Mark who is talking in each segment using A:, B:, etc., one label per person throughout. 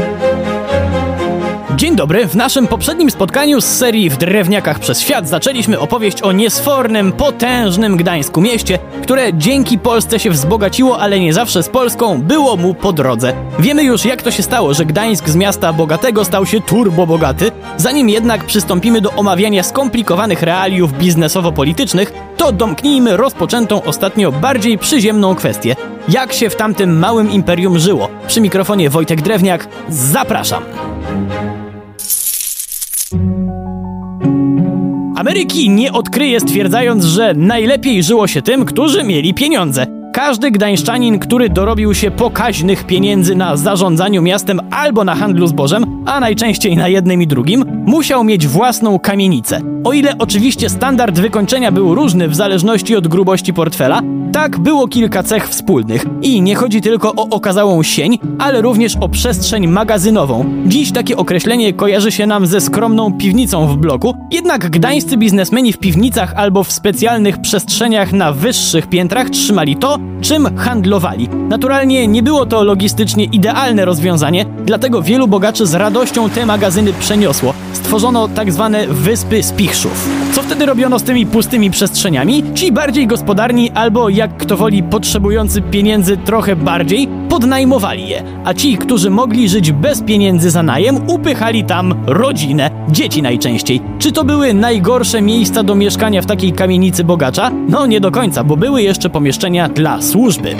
A: thank you. Dobry. W naszym poprzednim spotkaniu z serii W drewniakach przez świat zaczęliśmy opowieść o niesfornym, potężnym Gdańsku mieście, które dzięki Polsce się wzbogaciło, ale nie zawsze z Polską było mu po drodze. Wiemy już jak to się stało, że Gdańsk z miasta bogatego stał się turbo bogaty. Zanim jednak przystąpimy do omawiania skomplikowanych realiów biznesowo-politycznych, to domknijmy rozpoczętą ostatnio bardziej przyziemną kwestię. Jak się w tamtym małym imperium żyło? Przy mikrofonie Wojtek Drewniak, zapraszam. Ameryki nie odkryje stwierdzając, że najlepiej żyło się tym, którzy mieli pieniądze. Każdy gdańszczanin, który dorobił się pokaźnych pieniędzy na zarządzaniu miastem albo na handlu zbożem, a najczęściej na jednym i drugim, musiał mieć własną kamienicę. O ile oczywiście standard wykończenia był różny w zależności od grubości portfela, tak było kilka cech wspólnych. I nie chodzi tylko o okazałą sień, ale również o przestrzeń magazynową. Dziś takie określenie kojarzy się nam ze skromną piwnicą w bloku, jednak gdańscy biznesmeni w piwnicach albo w specjalnych przestrzeniach na wyższych piętrach trzymali to, czym handlowali. Naturalnie nie było to logistycznie idealne rozwiązanie, dlatego wielu bogaczy z radością te magazyny przeniosło. Stworzono tak zwane wyspy spichrzów. Co wtedy robiono z tymi pustymi przestrzeniami? Ci bardziej gospodarni albo jak kto woli potrzebujący pieniędzy trochę bardziej, podnajmowali je, a ci, którzy mogli żyć bez pieniędzy za najem, upychali tam rodzinę, dzieci najczęściej. Czy to były najgorsze miejsca do mieszkania w takiej kamienicy bogacza? No nie do końca, bo były jeszcze pomieszczenia dla służby.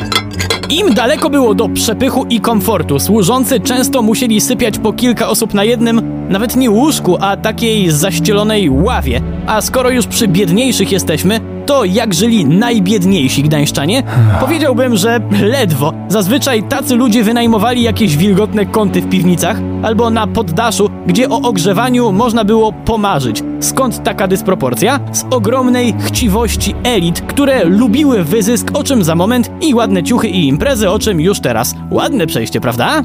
A: Im daleko było do przepychu i komfortu, służący często musieli sypiać po kilka osób na jednym, nawet nie łóżku, a takiej zaścielonej ławie. A skoro już przy biedniejszych jesteśmy, to jak żyli najbiedniejsi gdańszczanie? Powiedziałbym, że ledwo. Zazwyczaj tacy ludzie wynajmowali jakieś wilgotne kąty w piwnicach albo na poddaszu, gdzie o ogrzewaniu można było pomarzyć. Skąd taka dysproporcja? Z ogromnej chciwości elit, które lubiły wyzysk, o czym za moment, i ładne ciuchy i imprezy, o czym już teraz. Ładne przejście, prawda?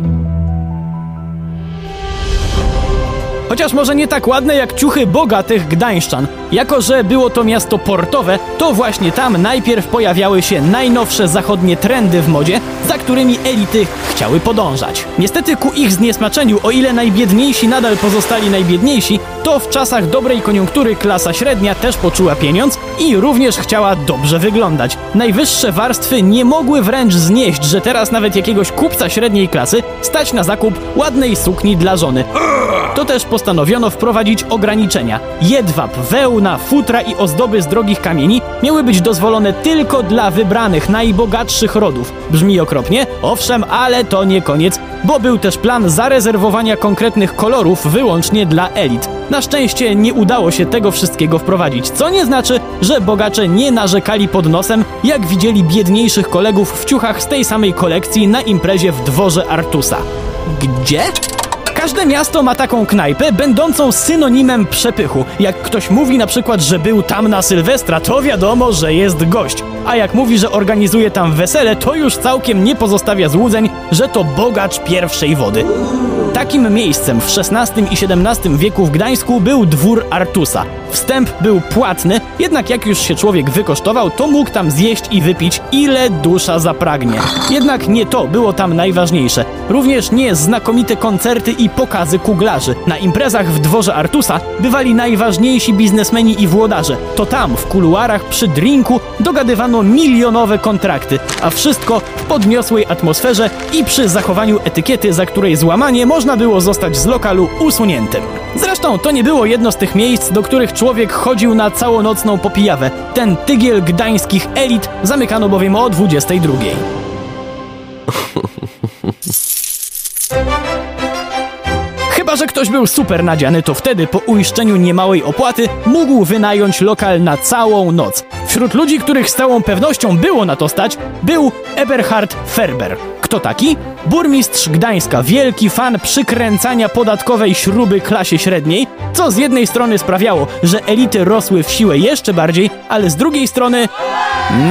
A: Chociaż może nie tak ładne jak ciuchy bogatych gdańszczan. Jako, że było to miasto portowe, to właśnie tam najpierw pojawiały się najnowsze zachodnie trendy w modzie, za którymi elity chciały podążać. Niestety ku ich zniesmaczeniu, o ile najbiedniejsi nadal pozostali najbiedniejsi, to w czasach dobrej koniunktury klasa średnia też poczuła pieniądz i również chciała dobrze wyglądać. Najwyższe warstwy nie mogły wręcz znieść, że teraz nawet jakiegoś kupca średniej klasy stać na zakup ładnej sukni dla żony. To też postanowiono wprowadzić ograniczenia. Jedwab, wełna, futra i ozdoby z drogich kamieni miały być dozwolone tylko dla wybranych, najbogatszych rodów. Brzmi okropnie? Owszem, ale to nie koniec, bo był też plan zarezerwowania konkretnych kolorów wyłącznie dla elit. Na szczęście nie udało się tego wszystkiego wprowadzić, co nie znaczy, że bogacze nie narzekali pod nosem, jak widzieli biedniejszych kolegów w ciuchach z tej samej kolekcji na imprezie w dworze Artusa. Gdzie? Każde miasto ma taką knajpę, będącą synonimem przepychu. Jak ktoś mówi na przykład, że był tam na Sylwestra, to wiadomo, że jest gość. A jak mówi, że organizuje tam wesele, to już całkiem nie pozostawia złudzeń, że to bogacz pierwszej wody. Takim miejscem w XVI i XVII wieku w Gdańsku był dwór Artusa. Wstęp był płatny, jednak jak już się człowiek wykosztował, to mógł tam zjeść i wypić ile dusza zapragnie. Jednak nie to było tam najważniejsze. Również nie znakomite koncerty i pokazy kuglarzy. Na imprezach w dworze Artusa bywali najważniejsi biznesmeni i włodarze. To tam, w kuluarach przy drinku, dogadywano milionowe kontrakty, a wszystko w podniosłej atmosferze i przy zachowaniu etykiety, za której złamanie można było zostać z lokalu usuniętym. Zresztą to nie było jedno z tych miejsc, do których człowiek chodził na całonocną popijawę. Ten tygiel gdańskich elit zamykano bowiem o 22. Chyba, że ktoś był super nadziany, to wtedy po uiszczeniu niemałej opłaty mógł wynająć lokal na całą noc. Wśród ludzi, których z całą pewnością było na to stać, był Eberhard Ferber. Kto taki? Burmistrz Gdańska, wielki fan przykręcania podatkowej śruby klasie średniej, co z jednej strony sprawiało, że elity rosły w siłę jeszcze bardziej, ale z drugiej strony...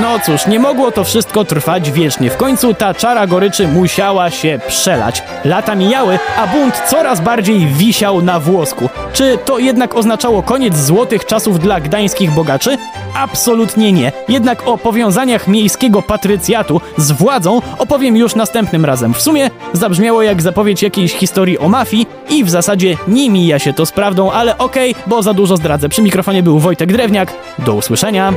A: No cóż, nie mogło to wszystko trwać wiecznie. W końcu ta czara goryczy musiała się przelać. Lata mijały, a bunt coraz bardziej wisiał na włosku. Czy to jednak oznaczało koniec złotych czasów dla gdańskich bogaczy? Absolutnie nie. Jednak o powiązaniach miejskiego patrycjatu z władzą opowiem już następnym razem. W sumie zabrzmiało jak zapowiedź jakiejś historii o mafii i w zasadzie nie mija się to z prawdą, ale okej, bo za dużo zdradzę. Przy mikrofonie był Wojtek Drewniak. Do usłyszenia.